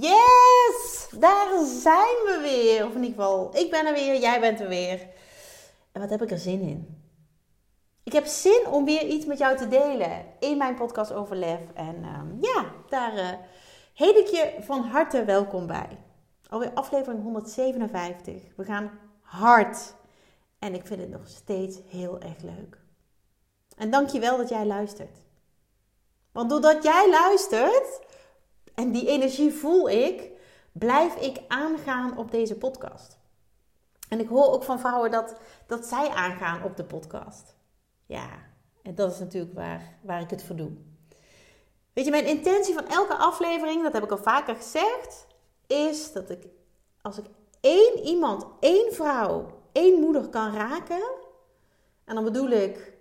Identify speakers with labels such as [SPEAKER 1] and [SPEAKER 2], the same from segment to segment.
[SPEAKER 1] Yes! Daar zijn we weer. Of in ieder geval, ik ben er weer, jij bent er weer. En wat heb ik er zin in? Ik heb zin om weer iets met jou te delen in mijn podcast over lef. En ehm, ja, daar uh, heet ik je van harte welkom bij. Alweer aflevering 157. We gaan hard. En ik vind het nog steeds heel erg leuk. En dank je wel dat jij luistert. Want doordat jij luistert, en die energie voel ik, blijf ik aangaan op deze podcast. En ik hoor ook van vrouwen dat, dat zij aangaan op de podcast. Ja, en dat is natuurlijk waar, waar ik het voor doe. Weet je, mijn intentie van elke aflevering, dat heb ik al vaker gezegd, is dat ik als ik één iemand, één vrouw, één moeder kan raken, en dan bedoel ik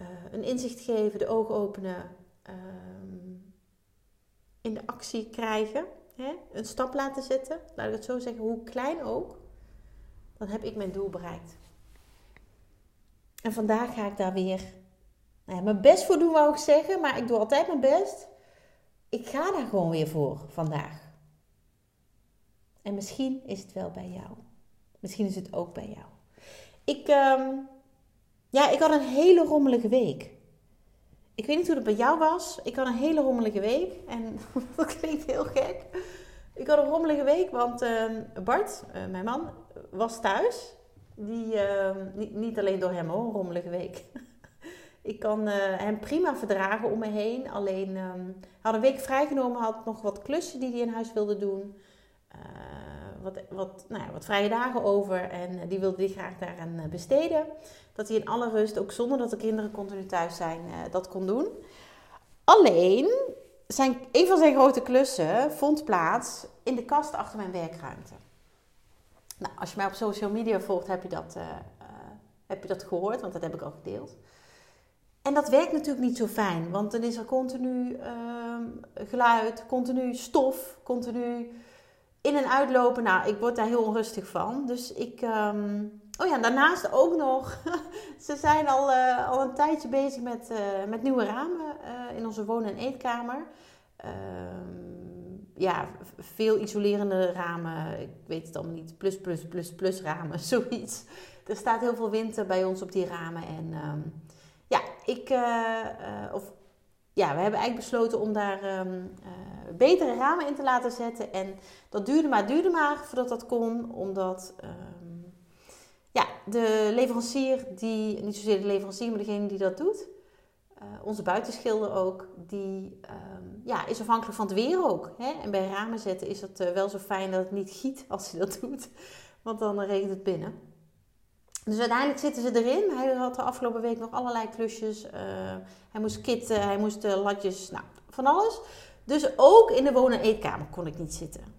[SPEAKER 1] uh, een inzicht geven, de ogen openen, ehm, in de actie krijgen, hè? een stap laten zetten, laat ik het zo zeggen, hoe klein ook, dan heb ik mijn doel bereikt. En vandaag ga ik daar weer nou ja, mijn best voor doen, wou ik zeggen, maar ik doe altijd mijn best. Ik ga daar gewoon weer voor vandaag. En misschien is het wel bij jou. Misschien is het ook bij jou. Ik, um, ja, ik had een hele rommelige week. Ik weet niet hoe het bij jou was. Ik had een hele rommelige week. En dat klinkt heel gek. Ik had een rommelige week, want uh, Bart, uh, mijn man, was thuis. Die, uh, niet, niet, alleen door hem hoor, een rommelige week. ik kan eh, hem prima verdragen om me heen. Alleen, hij had een week vrijgenomen, had nog wat klussen die hij in huis wilde doen. Eh, wat, wat, nou ja, wat vrije dagen over en die wilde hij graag daaraan besteden dat hij in alle rust, ook zonder dat de kinderen continu thuis zijn, uh, dat kon doen. Alleen, zijn, een van zijn grote klussen vond plaats in de kast achter mijn werkruimte. Nou, als je mij op social media volgt, heb je dat, heb je dat gehoord, want dat heb ik al gedeeld. En dat werkt natuurlijk niet zo fijn, want dan is er continu ehm, geluid, continu stof, continu in- en uitlopen. Nou, ik word daar heel onrustig van. Dus ik, um, Oh ja, daarnaast ook nog. Ze zijn al, uh, al een tijdje bezig met, uh, met nieuwe ramen uh, in onze woon- en eetkamer. Ehm, ja, veel isolerende ramen. Ik weet het allemaal niet. Plus, plus, plus, plus ramen. Zoiets. Er staat heel veel wind bij ons op die ramen. En um, ja, ik. of, ja, we hebben eigenlijk besloten om daar um, betere ramen in te laten zetten. En dat duurde maar, duurde maar voordat dat kon. Omdat ja, de leverancier, die, niet zozeer de leverancier, maar degene die dat doet, uh, onze buitenschilder ook, die um, ja, is afhankelijk van het weer ook. Hè? En bij ramen zetten is het uh, wel zo fijn dat het niet giet als hij dat doet, want dan regent het binnen. Dus uiteindelijk zitten ze erin. Hij had de afgelopen week nog allerlei klusjes. hij moest kitten, hij moest latjes, nou, van alles. Dus ook in de wonen- en eetkamer kon ik niet zitten.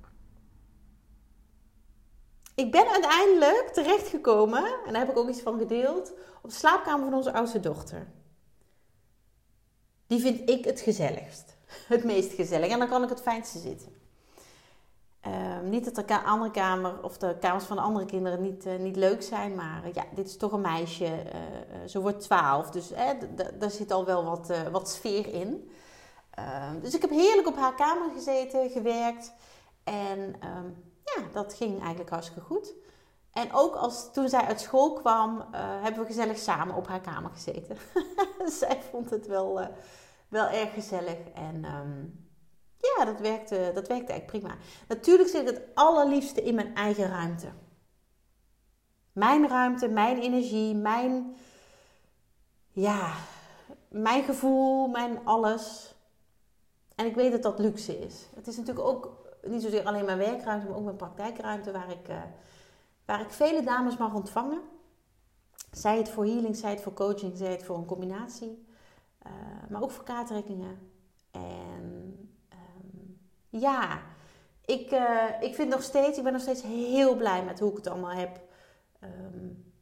[SPEAKER 1] Ik ben uiteindelijk terechtgekomen, en daar heb ik ook iets van gedeeld, op de slaapkamer van onze oudste dochter. Die vind ik het gezelligst. Het meest gezellig. En dan kan ik het fijnste zitten. Uh, niet dat de andere kamer of de kamers van de andere kinderen niet, uh, niet leuk zijn, maar uh, ja, dit is toch een meisje. Uh, ze wordt 12, dus daar zit al wel wat, wat sfeer in. Ehm, dus ik heb heerlijk op haar kamer gezeten, gewerkt. En um, ja, dat ging eigenlijk hartstikke goed. En ook als, toen zij uit school kwam, hebben we gezellig samen op haar kamer gezeten. zij vond het wel, wel erg gezellig. En um, ja, dat werkte, dat werkte eigenlijk prima. Natuurlijk zit het allerliefste in mijn eigen ruimte. Mijn ruimte, mijn energie, mijn, ja, mijn gevoel, mijn alles. En ik weet dat dat luxe is. Het is natuurlijk ook niet zozeer alleen mijn werkruimte, maar ook mijn praktijkruimte waar ik, uh, waar ik vele dames mag ontvangen. Zij het voor healing, zij het voor coaching, zij het voor een combinatie. Uh, maar ook voor kaartrekkingen. En ja, ik, uh, ik vind nog steeds, ik ben nog steeds heel blij met hoe ik het allemaal heb um,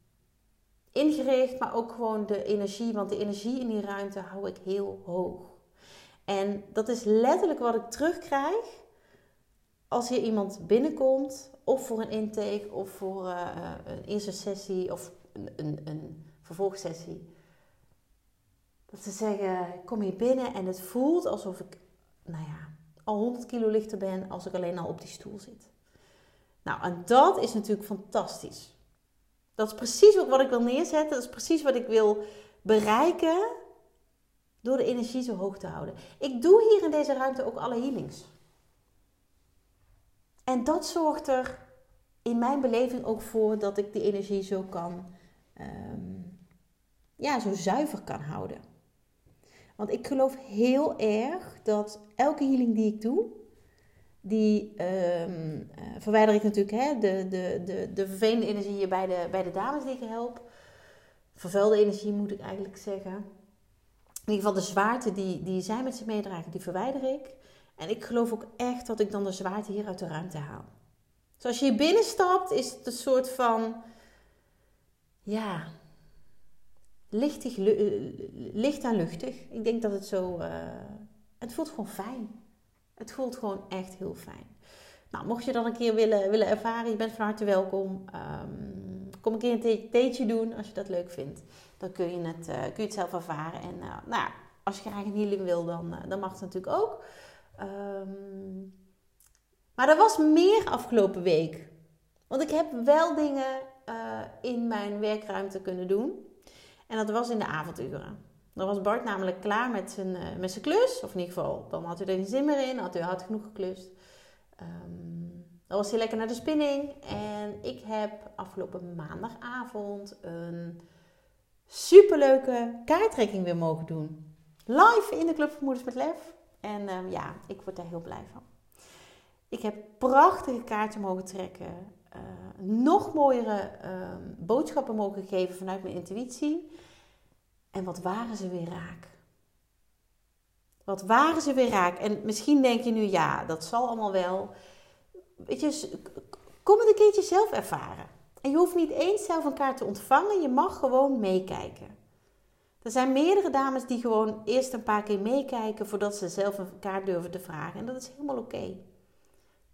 [SPEAKER 1] ingericht. Maar ook gewoon de energie. Want de energie in die ruimte hou ik heel hoog. En dat is letterlijk wat ik terugkrijg als hier iemand binnenkomt. Of voor een intake, of voor uh, een eerste sessie, of een, een, een vervolgsessie. Dat ze zeggen, kom hier binnen en het voelt alsof ik, nou ja, al 100 kilo lichter ben als ik alleen al op die stoel zit. Nou, en dat is natuurlijk fantastisch. Dat is precies wat ik wil neerzetten. Dat is precies wat ik wil bereiken door de energie zo hoog te houden. Ik doe hier in deze ruimte ook alle healings. En dat zorgt er in mijn beleving ook voor dat ik die energie zo kan, ehm, ja, zo zuiver kan houden. Want ik geloof heel erg dat elke healing die ik doe, die um, uh, verwijder ik natuurlijk hè, de, de, de, de vervelende energie bij de, bij de dames die ik help. Vervuilde energie moet ik eigenlijk zeggen. In ieder geval de zwaarte die, die zij met zich meedragen, die verwijder ik. En ik geloof ook echt dat ik dan de zwaarte hier uit de ruimte haal. Dus als je hier binnenstapt, is het een soort van, ja, lichtig, eh, licht en luchtig. Ik denk dat het zo. Uh, het voelt gewoon fijn. Het voelt gewoon echt heel fijn. Nou, mocht je dan een keer willen, willen ervaren, je bent van harte welkom. Um, kom een keer een theetje doen als je dat leuk vindt. Dan kun je het, uh, kun je het zelf ervaren. En nou, als je graag een healing wil, dan, dan mag het natuurlijk ook. Um, maar er was meer afgelopen week. Want ik heb wel dingen in mijn werkruimte kunnen doen. En dat was in de avonduren. Dan was Bart namelijk klaar met zijn, uh, met zijn klus. Of in ieder geval, dan had hij er geen zin meer in. Had hij hard genoeg geklust. Um, dan was hij lekker naar de spinning. En ik heb afgelopen maandagavond een superleuke kaarttrekking weer mogen doen. Live in de Club van Moeders met Lef. En um, ja, ik word daar heel blij van. Ik heb prachtige kaarten mogen trekken. Uh, nog mooiere um, boodschappen mogen geven vanuit mijn intuïtie. En wat waren ze weer raak? Wat waren ze weer raak? En misschien denk je nu, ja, dat zal allemaal wel. Weet je, kom het een keertje zelf ervaren. En je hoeft niet eens zelf een kaart te ontvangen, je mag gewoon meekijken. Er zijn meerdere dames die gewoon eerst een paar keer meekijken voordat ze zelf een kaart durven te vragen. En dat is helemaal oké.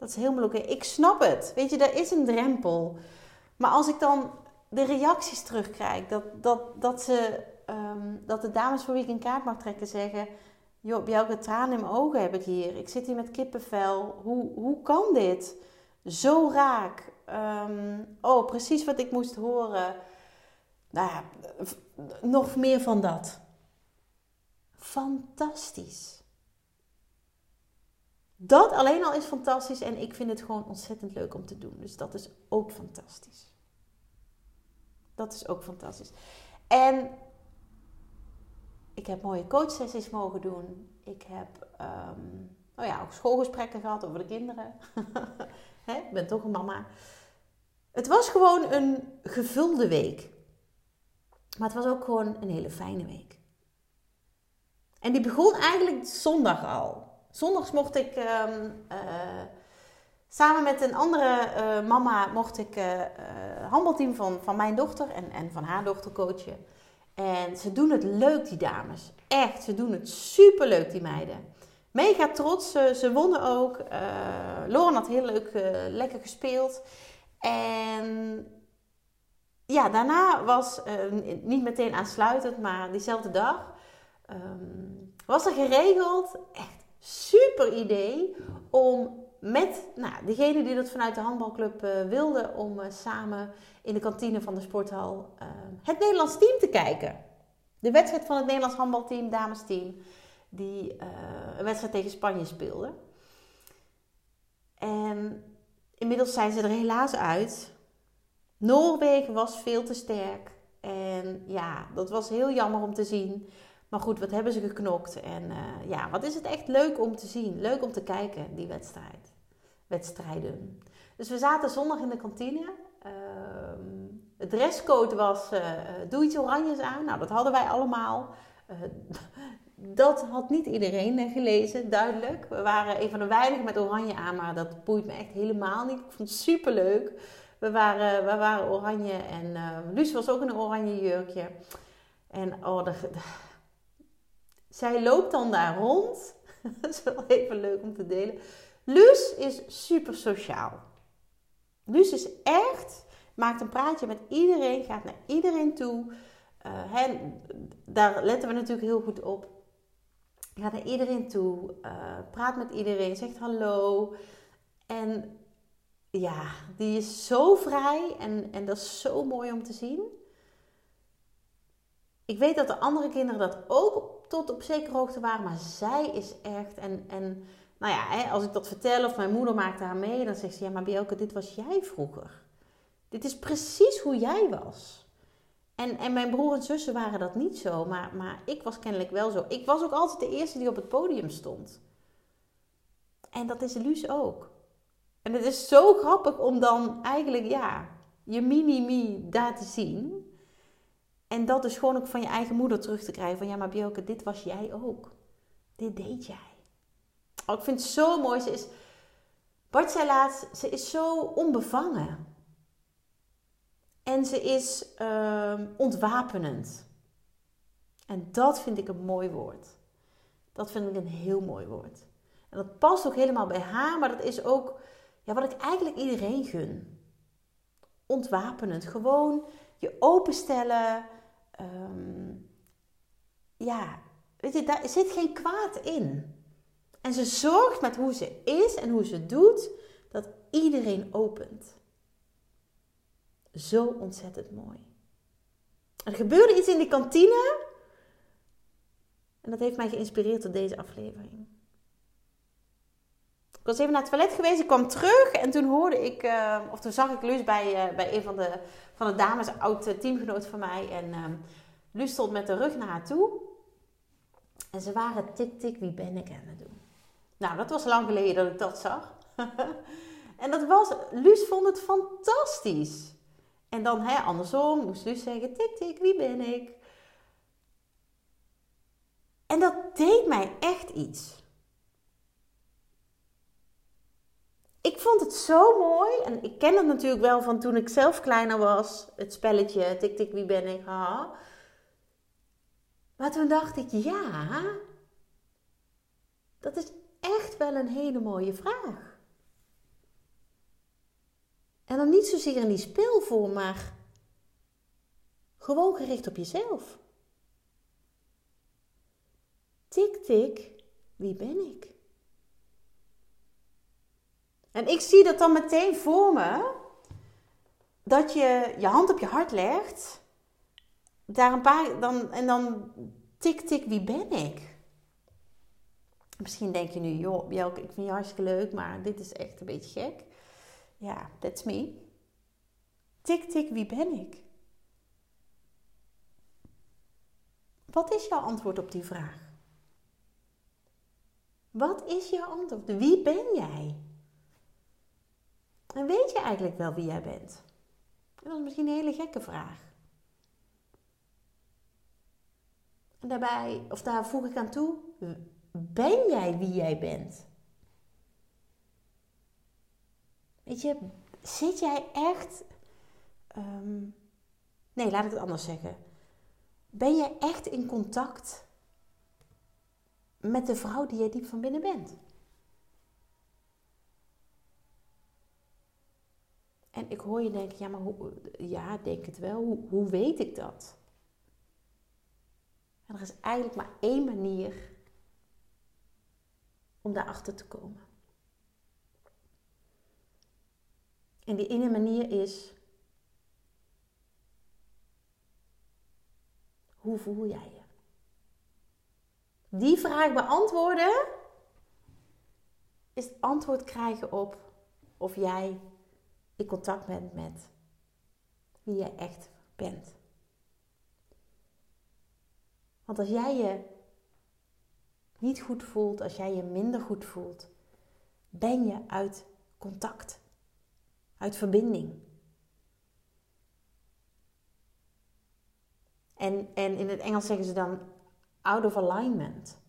[SPEAKER 1] Dat is helemaal oké. Ik snap het. Weet je, er is een drempel. Maar als ik dan de reacties terugkrijg, dat, dat, dat, ze, um, dat de dames voor wie ik een kaart mag trekken zeggen: Joh, welke tranen in mijn ogen heb ik hier? Ik zit hier met kippenvel. Hoe, hoe kan dit? Zo raak. Um, oh, precies wat ik moest horen. Nou ja, nog meer van dat. Fantastisch. Dat alleen al is fantastisch en ik vind het gewoon ontzettend leuk om te doen. Dus dat is ook fantastisch. Dat is ook fantastisch. En ik heb mooie coachsessies mogen doen. Ik heb um, oh ja, ook schoolgesprekken gehad over de kinderen. ik ben toch een mama. Het was gewoon een gevulde week. Maar het was ook gewoon een hele fijne week. En die begon eigenlijk zondag al. Zondags mocht ik um, uh, samen met een andere uh, mama mocht ik uh, handbalteam van, van mijn dochter en, en van haar dochter coachen. En ze doen het leuk, die dames. Echt, ze doen het super leuk, die meiden. Mega trots, ze, ze wonnen ook. Lauren had heel leuk, lekker gespeeld. En ja, daarna was, niet meteen aansluitend, maar diezelfde dag, um, was er geregeld, echt super idee om met nou, degene die dat vanuit de handbalclub uh, wilde, om uh, samen in de kantine van de sporthal uh, het Nederlands team te kijken. De wedstrijd van het Nederlands handbalteam, damesteam, die een wedstrijd tegen Spanje speelde. En inmiddels zijn ze er helaas uit. Noorwegen was veel te sterk. En ja, dat was heel jammer om te zien. Maar goed, wat hebben ze geknokt? En uh, ja, wat is het echt leuk om te zien. Leuk om te kijken, die wedstrijd. Wedstrijden. Dus we zaten zondag in de kantine. Uh, het dresscode was, uh, doe iets oranjes aan. Nou, dat hadden wij allemaal. dat had niet iedereen gelezen, duidelijk. We waren een van de weinigen met oranje aan, maar dat boeit me echt helemaal niet. Ik vond het super leuk. We waren, we waren oranje en uh, Luus was ook in een oranje jurkje. En oh, de, zij loopt dan daar rond. dat is wel even leuk om te delen. Luus is super sociaal. Luus is echt, maakt een praatje met iedereen, gaat naar iedereen toe. Uh, daar letten we natuurlijk heel goed op. Gaat naar iedereen toe, uh, praat met iedereen, zegt hallo. En ja, die is zo vrij en, en dat is zo mooi om te zien. Ik weet dat de andere kinderen dat ook tot op zekere hoogte waren, maar zij is echt. En, en nou ja, als ik dat vertel of mijn moeder maakt haar mee, dan zegt ze: Ja, maar Bielke, dit was jij vroeger. Dit is precies hoe jij was. En, en mijn broer en zussen waren dat niet zo, maar, maar ik was kennelijk wel zo. Ik was ook altijd de eerste die op het podium stond. En dat is Luus ook. En het is zo grappig om dan eigenlijk, ja, je mini-me daar te zien. En dat dus gewoon ook van je eigen moeder terug te krijgen. Van ja, maar Bjelke, dit was jij ook. Dit deed jij. Oh, ik vind het zo mooi. Ze is, Bart zei laatst, ze is zo onbevangen. En ze is uh, ontwapenend. En dat vind ik een mooi woord. Dat vind ik een heel mooi woord. En dat past ook helemaal bij haar, maar dat is ook ja, wat ik eigenlijk iedereen gun. Ontwapenend. Gewoon je openstellen. Um, ja, weet je, daar zit geen kwaad in. En ze zorgt met hoe ze is en hoe ze doet, dat iedereen opent. Zo ontzettend mooi. Er gebeurde iets in die kantine. En dat heeft mij geïnspireerd tot deze aflevering. Ik was even naar het toilet geweest, ik kwam terug en toen hoorde ik, uh, of toen zag ik Luus bij, uh, bij een van de, van de dames, een oud teamgenoot van mij. En uh, Luus stond met de rug naar haar toe. En ze waren tik-tik, wie ben ik aan het doen. Nou, dat was lang geleden dat ik dat zag. en dat was, Luus vond het fantastisch. En dan hè, andersom moest Luus zeggen, tik-tik, wie ben ik? En dat deed mij echt iets. Ik vond het zo mooi. En ik ken het natuurlijk wel van toen ik zelf kleiner was. Het spelletje tik tik wie ben ik. Ha. Maar toen dacht ik, ja, dat is echt wel een hele mooie vraag. En dan niet zozeer in die speelvorm, maar gewoon gericht op jezelf. Tik tik, wie ben ik? En ik zie dat dan meteen voor me. Dat je je hand op je hart legt. Daar een paar, dan, en dan tik tik, wie ben ik? Misschien denk je nu, joh, Bjelke, ik vind je hartstikke leuk, maar dit is echt een beetje gek. Ja, that's me. Tik tik, wie ben ik? Wat is jouw antwoord op die vraag? Wat is jouw antwoord? Wie ben jij? En weet je eigenlijk wel wie jij bent? Dat is misschien een hele gekke vraag. En daarbij, of daar voeg ik aan toe, ben jij wie jij bent? Weet je, zit jij echt. Ehm, nee, laat ik het anders zeggen. Ben jij echt in contact met de vrouw die jij diep van binnen bent? En ik hoor je denken, ja, maar hoe, ja, denk het wel. Hoe, weet ik dat? En er is eigenlijk maar één manier om daarachter te komen. En die ene manier is, hoe voel jij je? Die vraag beantwoorden is het antwoord krijgen op of jij in contact bent met wie je echt bent. Want als jij je niet goed voelt, als jij je minder goed voelt, ben je uit contact, uit verbinding. En, en in het Engels zeggen ze dan out of alignment.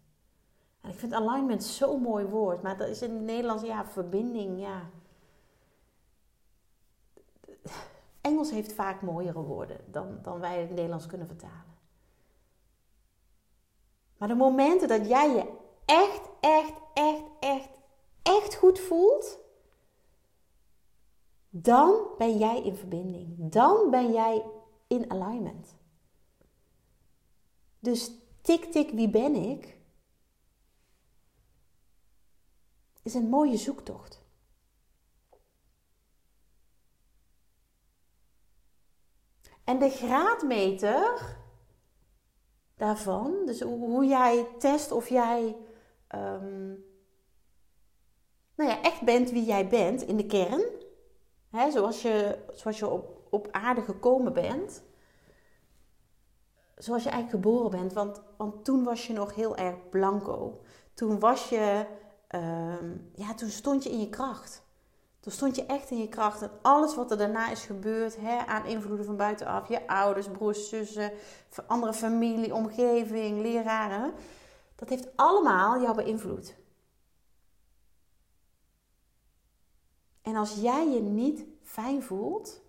[SPEAKER 1] En ik vind alignment zo'n mooi woord, maar dat is in het Nederlands, ja, verbinding, ja. Engels heeft vaak mooiere woorden dan, dan wij het Nederlands kunnen vertalen. Maar de momenten dat jij je echt, echt, echt, echt, echt goed voelt, dan ben jij in verbinding. Dan ben jij in alignment. Dus tik tik wie ben ik is een mooie zoektocht. En de graadmeter daarvan, dus hoe jij test of jij um, nou ja, echt bent wie jij bent in de kern, hè, zoals je, zoals je op, op aarde gekomen bent, zoals je eigenlijk geboren bent, want, want toen was je nog heel erg blanco. Toen was je, um, ja, toen stond je in je kracht. Toen stond je echt in je kracht. En alles wat er daarna is gebeurd, hè, aan invloeden van buitenaf, je ouders, broers, zussen, andere familie, omgeving, leraren, dat heeft allemaal jou beïnvloed. En als jij je niet fijn voelt,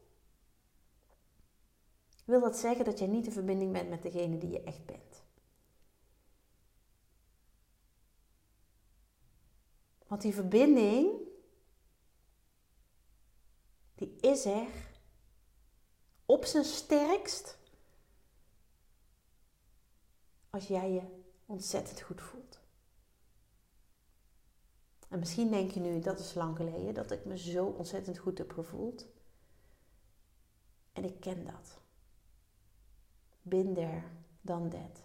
[SPEAKER 1] wil dat zeggen dat jij niet in verbinding bent met degene die je echt bent. Want die verbinding die is er op zijn sterkst als jij je ontzettend goed voelt. En misschien denk je nu, dat is lang geleden, dat ik me zo ontzettend goed heb gevoeld. En ik ken dat. There, done that.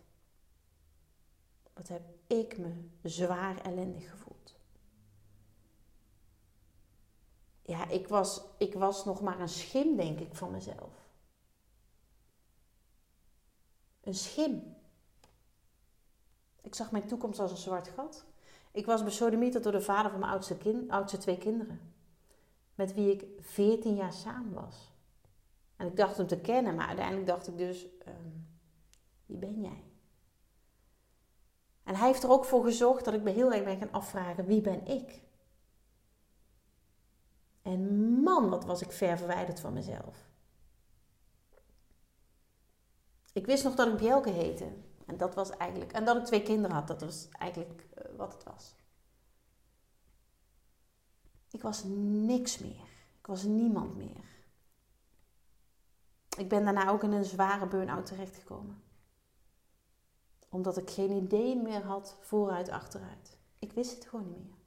[SPEAKER 1] Wat heb ik me zwaar ellendig gevoeld. Ik was, ik was nog maar een schim, denk ik, van mezelf. Een schim. Ik zag mijn toekomst als een zwart gat. Ik was besodemieterd door de vader van mijn oudste, kind, oudste twee kinderen. Met wie ik 14 jaar samen was. En ik dacht hem te kennen, maar uiteindelijk dacht ik dus: ehm, wie ben jij? En hij heeft er ook voor gezorgd dat ik me heel erg ben gaan afvragen: wie ben ik? En man, wat was ik ver verwijderd van mezelf. Ik wist nog dat ik Bjelke heette. En dat was eigenlijk. En dat ik twee kinderen had. Dat was eigenlijk eh, wat het was. Ik was niks meer. Ik was niemand meer. Ik ben daarna ook in een zware burn-out terechtgekomen. Omdat ik geen idee meer had vooruit, achteruit. Ik wist het gewoon niet meer.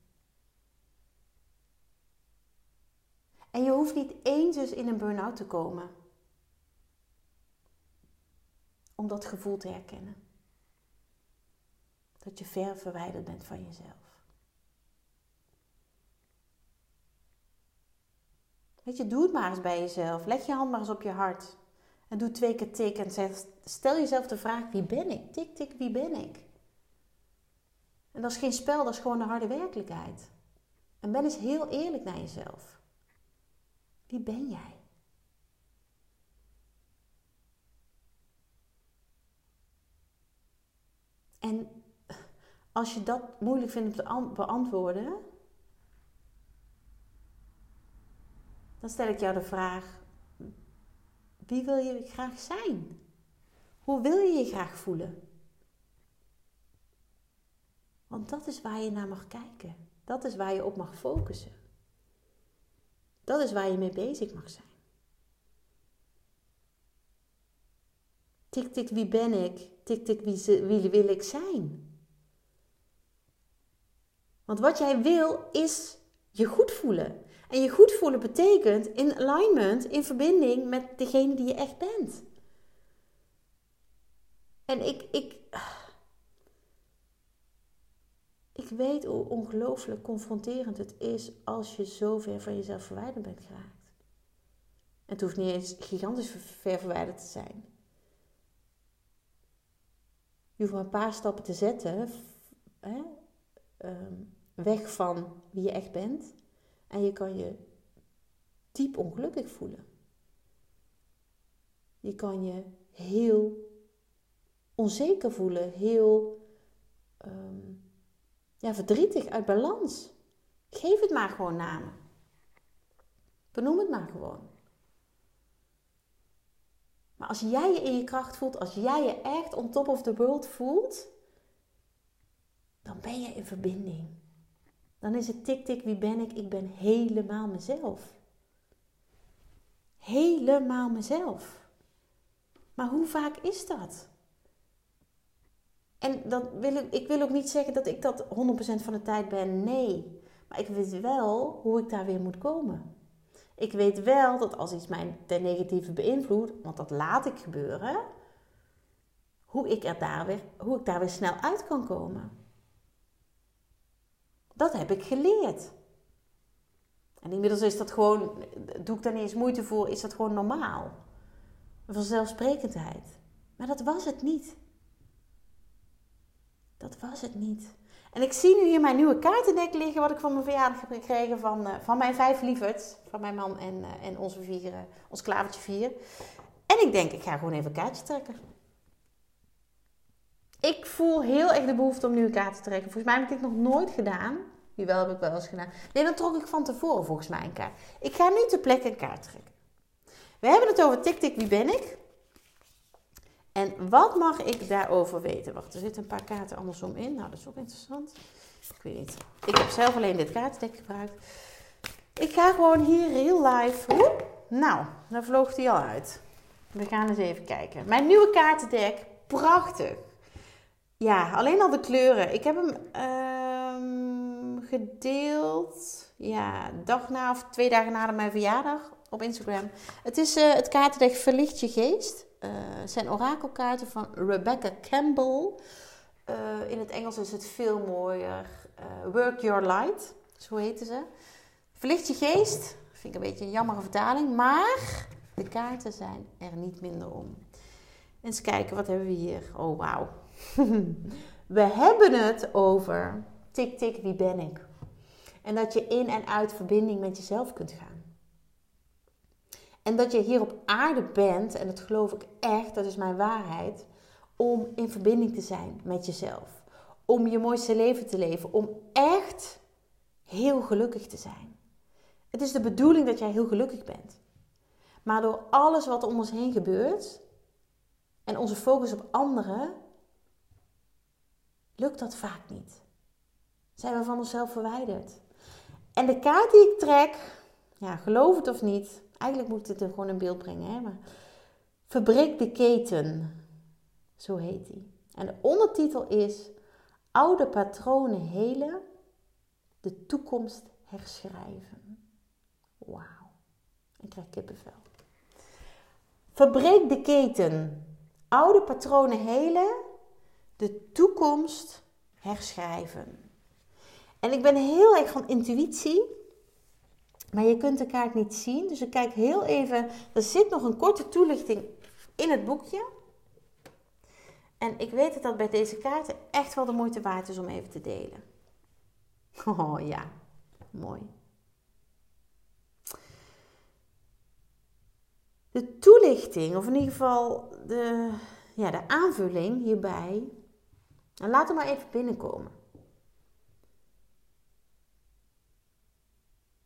[SPEAKER 1] En je hoeft niet eens dus in een burn-out te komen. Om dat gevoel te herkennen. Dat je ver verwijderd bent van jezelf. Weet je, doe het maar eens bij jezelf. Leg je hand maar eens op je hart. En doe twee keer tik en zeg, stel jezelf de vraag, wie ben ik? Tik, tik, wie ben ik? En dat is geen spel, dat is gewoon de harde werkelijkheid. En ben eens heel eerlijk naar jezelf. Wie ben jij? En als je dat moeilijk vindt om te beantwoorden, dan stel ik jou de vraag: wie wil je graag zijn? Hoe wil je je graag voelen? Want dat is waar je naar mag kijken. Dat is waar je op mag focussen. Dat is waar je mee bezig mag zijn. Tik, tik, wie ben ik? Tik, tik, wie, wie wil ik zijn? Want wat jij wil is je goed voelen. En je goed voelen betekent in alignment, in verbinding met degene die je echt bent. En ik, ik, ik weet hoe ongelooflijk confronterend het is als je zo ver van jezelf verwijderd bent geraakt. En het hoeft niet eens gigantisch ver verwijderd te zijn. Je hoeft maar een paar stappen te zetten, hè, ehm, weg van wie je echt bent. En je kan je diep ongelukkig voelen. Je kan je heel onzeker voelen, heel ehm, ja, verdrietig, uit balans. Geef het maar gewoon namen. Benoem het maar gewoon. Maar als jij je in je kracht voelt, als jij je echt on top of the world voelt, dan ben je in verbinding. Dan is het tik tik, wie ben ik? Ik ben helemaal mezelf. Helemaal mezelf. Maar hoe vaak is dat? En dat wil ik, ik wil ook niet zeggen dat ik dat 100% van de tijd ben. Nee. Maar ik weet wel hoe ik daar weer moet komen. Ik weet wel dat als iets mij ten negatieve beïnvloedt, want dat laat ik gebeuren, hoe ik, er daar, weer, hoe ik daar weer snel uit kan komen. Dat heb ik geleerd. En inmiddels is dat gewoon, doe ik daar niet eens moeite voor, is dat gewoon normaal. Een vanzelfsprekendheid. Maar dat was het niet. Dat was het niet. En ik zie nu hier mijn nieuwe kaartendek liggen, wat ik van mijn verjaardag heb gekregen van, uh, van mijn vijf lieverds. Van mijn man en, uh, en onze vier, uh, ons klavertje vier. En ik denk, ik ga gewoon even een kaartje trekken. Ik voel heel erg de behoefte om nu een kaart te trekken. Volgens mij heb ik dit nog nooit gedaan. Jawel, heb ik wel eens gedaan. Nee, dan trok ik van tevoren volgens mij een kaart. Ik ga nu ter plekke een kaart trekken. We hebben het over tik, wie ben ik? En wat mag ik daarover weten? Wacht, er zitten een paar kaarten andersom in. Nou, dat is ook interessant. Ik weet niet. Ik heb zelf alleen dit kaartendek gebruikt. Ik ga gewoon hier real. Oeh, nou, daar vloog die al uit. We gaan eens even kijken. Mijn nieuwe kaartendek. Prachtig. Ja, alleen al de kleuren. Ik heb hem uh, gedeeld. Ja, dag na of twee dagen na mijn verjaardag op Instagram. Het is uh, het kaartendek Verlicht je geest. Uh, zijn orakelkaarten van Rebecca Campbell. Uh, in het Engels is het veel mooier. Work Your Light, zo heten ze. Verlicht je geest. Vind ik een beetje een jammere vertaling. Maar de kaarten zijn er niet minder om. Eens kijken, wat hebben we hier? Oh, wauw. we hebben het over tik tik, wie ben ik? En dat je in en uit verbinding met jezelf kunt gaan. En dat je hier op aarde bent, en dat geloof ik echt, dat is mijn waarheid, om in verbinding te zijn met jezelf. Om je mooiste leven te leven. Om echt heel gelukkig te zijn. Het is de bedoeling dat jij heel gelukkig bent. Maar door alles wat om ons heen gebeurt en onze focus op anderen, lukt dat vaak niet. Zijn we van onszelf verwijderd. En de kaart die ik trek, ja, geloof het of niet, Eigenlijk moet ik dit gewoon in beeld brengen. Hè? Maar Verbreek de keten. Zo heet hij. En de ondertitel is Oude patronen helen, de toekomst herschrijven. Wauw. Ik krijg kippenvel. Verbreek de keten. Oude patronen helen, de toekomst herschrijven. En ik ben heel erg van intuïtie. Maar je kunt de kaart niet zien. Dus ik kijk heel even. Er zit nog een korte toelichting in het boekje. En ik weet dat dat bij deze kaarten echt wel de moeite waard is om even te delen. Oh ja, mooi. De toelichting, of in ieder geval de, ja, de aanvulling hierbij. En laat hem maar even binnenkomen.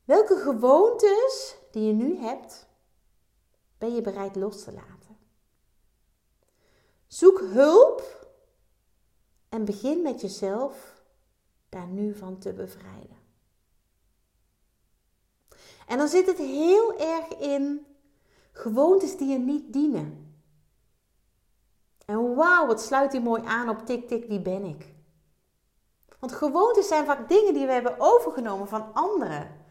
[SPEAKER 1] Welke gewoontes die je nu hebt, ben je bereid los te laten? Zoek hulp en begin met jezelf daar nu van te bevrijden. En dan zit het heel erg in gewoontes die je niet dienen. En wauw, wat sluit die mooi aan op tik tik, wie ben ik? Want gewoontes zijn vaak dingen die we hebben overgenomen van anderen.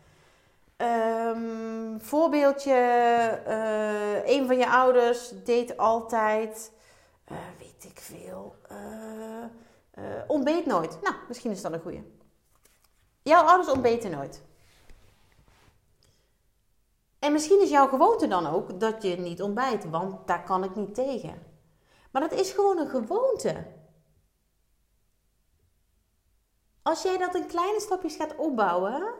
[SPEAKER 1] Um, voorbeeldje, uh, een van je ouders deed altijd, uh, weet ik veel, uh, ontbeet nooit. Nou, misschien is dat een goeie. Jouw ouders ontbeten nooit. En misschien is jouw gewoonte dan ook dat je niet ontbijt, want daar kan ik niet tegen. Maar dat is gewoon een gewoonte. Als jij dat in kleine stapjes gaat opbouwen,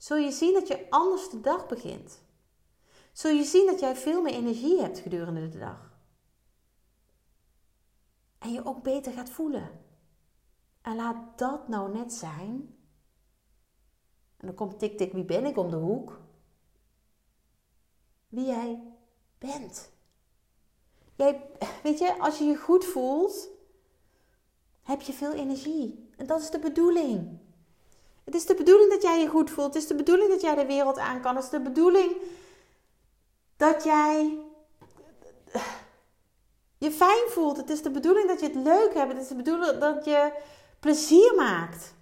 [SPEAKER 1] zul je zien dat je anders de dag begint. Zul je zien dat jij veel meer energie hebt gedurende de dag. En je ook beter gaat voelen. En laat dat nou net zijn. En dan komt tik tik wie ben ik om de hoek. Wie jij bent. Jij, weet je, als je je goed voelt, heb je veel energie. En dat is de bedoeling. Het is de bedoeling dat jij je goed voelt. Het is de bedoeling dat jij de wereld aan kan. Het is de bedoeling dat jij je fijn voelt. Het is de bedoeling dat je het leuk hebt. Het is de bedoeling dat je plezier maakt.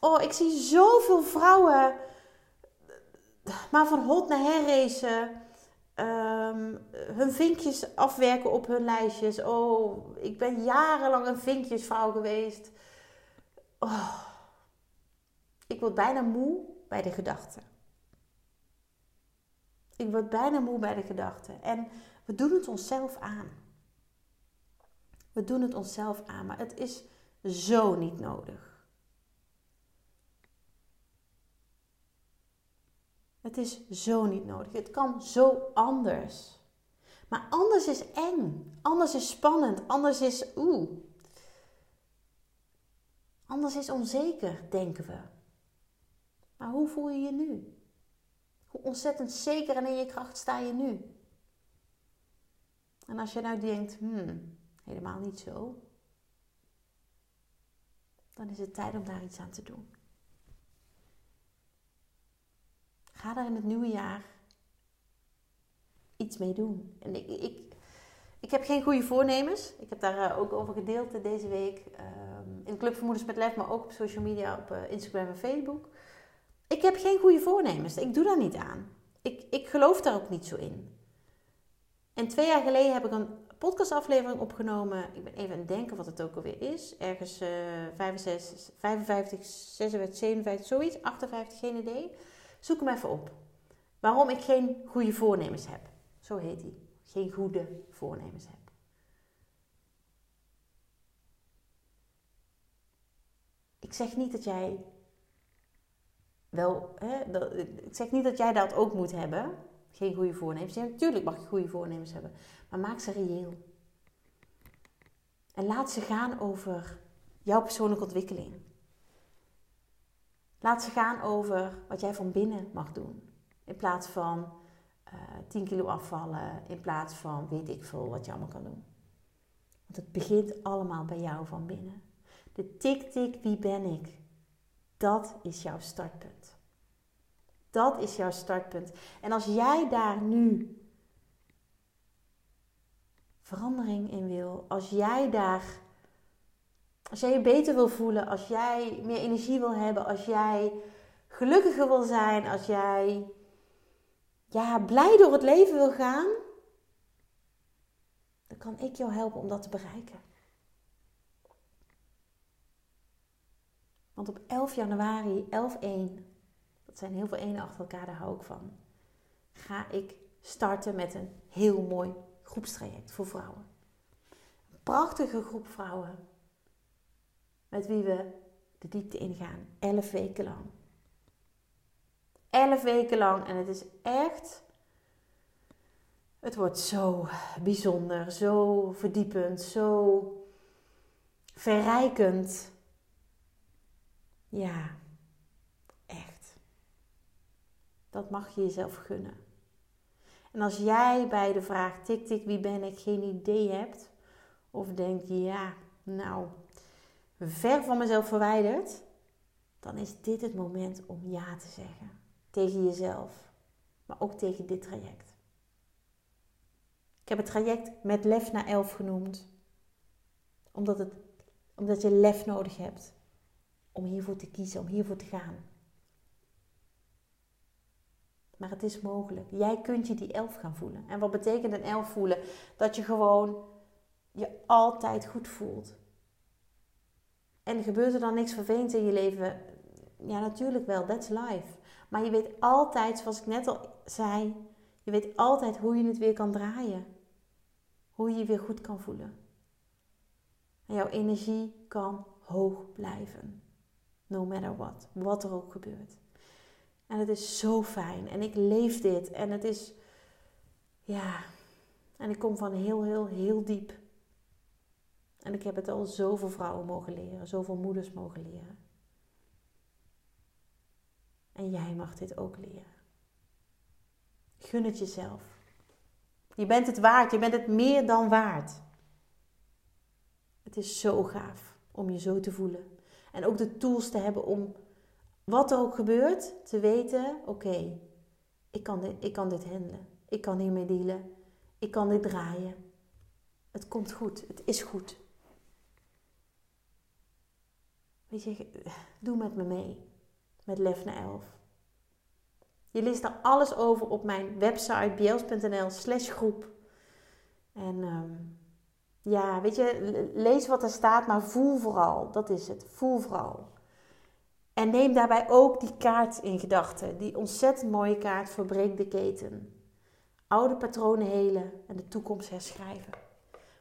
[SPEAKER 1] Oh, ik zie zoveel vrouwen maar van hot naar her racen. Ehm, hun vinkjes afwerken op hun lijstjes. Oh, ik ben jarenlang een vinkjesvrouw geweest. Oh, ik word bijna moe bij de gedachte. Ik word bijna moe bij de gedachte. En we doen het onszelf aan. We doen het onszelf aan, maar het is zo niet nodig. Het is zo niet nodig. Het kan zo anders. Maar anders is eng. Anders is spannend. Anders is oeh. Anders is onzeker, denken we. Maar hoe voel je je nu? Hoe ontzettend zeker en in je kracht sta je nu? En als je nou denkt, hmm, helemaal niet zo, dan is het tijd om daar iets aan te doen. Ga daar in het nieuwe jaar iets mee doen. En ik, ik, ik heb geen goede voornemens. Ik heb daar eh, ook over gedeeld deze week. Um, in Club Vermoedens met Lef, maar ook op social media, op uh, Instagram en Facebook. Ik heb geen goede voornemens. Ik doe daar niet aan. Ik, ik geloof daar ook niet zo in. En twee jaar geleden heb ik een podcastaflevering opgenomen. Ik ben even aan het denken wat het ook alweer is. Ergens uh, 65, 55, 56, 57, zoiets. 58, geen idee. Zoek hem even op. Waarom ik geen goede voornemens heb. Zo heet hij. Geen goede voornemens heb. Ik zeg niet dat jij wel, hè, dat, ik zeg niet dat jij dat ook moet hebben. Geen goede voornemens. Ja, natuurlijk mag je goede voornemens hebben. Maar maak ze reëel. En laat ze gaan over jouw persoonlijke ontwikkeling. Laat ze gaan over wat jij van binnen mag doen. In plaats van uh, eh, 10 kilo afvallen. In plaats van weet ik veel wat je allemaal kan doen. Want het begint allemaal bij jou van binnen. De tik-tik, wie ben ik? Dat is jouw startpunt. Dat is jouw startpunt. En als jij daar nu verandering in wil, als jij daar, als jij je beter wil voelen, als jij meer energie wil hebben, als jij gelukkiger wil zijn, als jij ja, blij door het leven wil gaan, dan kan ik jou helpen om dat te bereiken. Want op 11 januari, 11-1, dat zijn heel veel ene achter elkaar, daar hou ik van, ga ik starten met een heel mooi groepstraject voor vrouwen. Een prachtige groep vrouwen met wie we de diepte ingaan, 11 weken lang. 11 weken lang en het is echt, het wordt zo bijzonder, zo verdiepend, zo verrijkend. Ja, echt. Dat mag je jezelf gunnen. En als jij bij de vraag tik tik wie ben ik geen idee hebt, of denk ja, nou, ver van mezelf verwijderd, dan is dit het moment om ja te zeggen tegen jezelf, maar ook tegen dit traject. Ik heb het traject met lef naar elf genoemd, omdat, het, omdat je lef nodig hebt om hiervoor te kiezen, om hiervoor te gaan. Maar het is mogelijk. Jij kunt je die elf gaan voelen. En wat betekent een elf voelen? Dat je gewoon je altijd goed voelt. En gebeurt er dan niks vervelends in je leven? Ja, natuurlijk wel. That's life. Maar je weet altijd, zoals ik net al zei, je weet altijd hoe je het weer kan draaien. Hoe je je weer goed kan voelen. En jouw energie kan hoog blijven. No matter what. Wat er ook gebeurt. En het is zo fijn. En ik leef dit. En het is, ja. En ik kom van heel, heel, heel diep. En ik heb het al zoveel vrouwen mogen leren, zoveel moeders mogen leren. En jij mag dit ook leren. Gun het jezelf. Je bent het waard, je bent het meer dan waard. Het is zo gaaf om je zo te voelen. En ook de tools te hebben om, wat er ook gebeurt, te weten: oké, ik, kan dit, ik kan dit handelen. Ik kan hiermee dealen. Ik kan dit draaien. Het komt goed. Het is goed. Weet je, doe met me mee. Met Lef naar 11. Je leest daar alles over op mijn website bjels.nl slash groep. En ehm, ja, weet je, lees wat er staat, maar voel vooral. Dat is het. Voel vooral. En neem daarbij ook die kaart in gedachten. Die ontzettend mooie kaart Verbreek de keten. Oude patronen helen en de toekomst herschrijven.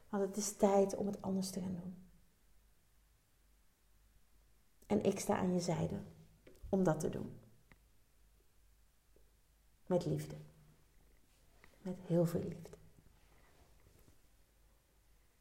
[SPEAKER 1] Want het is tijd om het anders te gaan doen. En ik sta aan je zijde om dat te doen. Met liefde. Met heel veel liefde.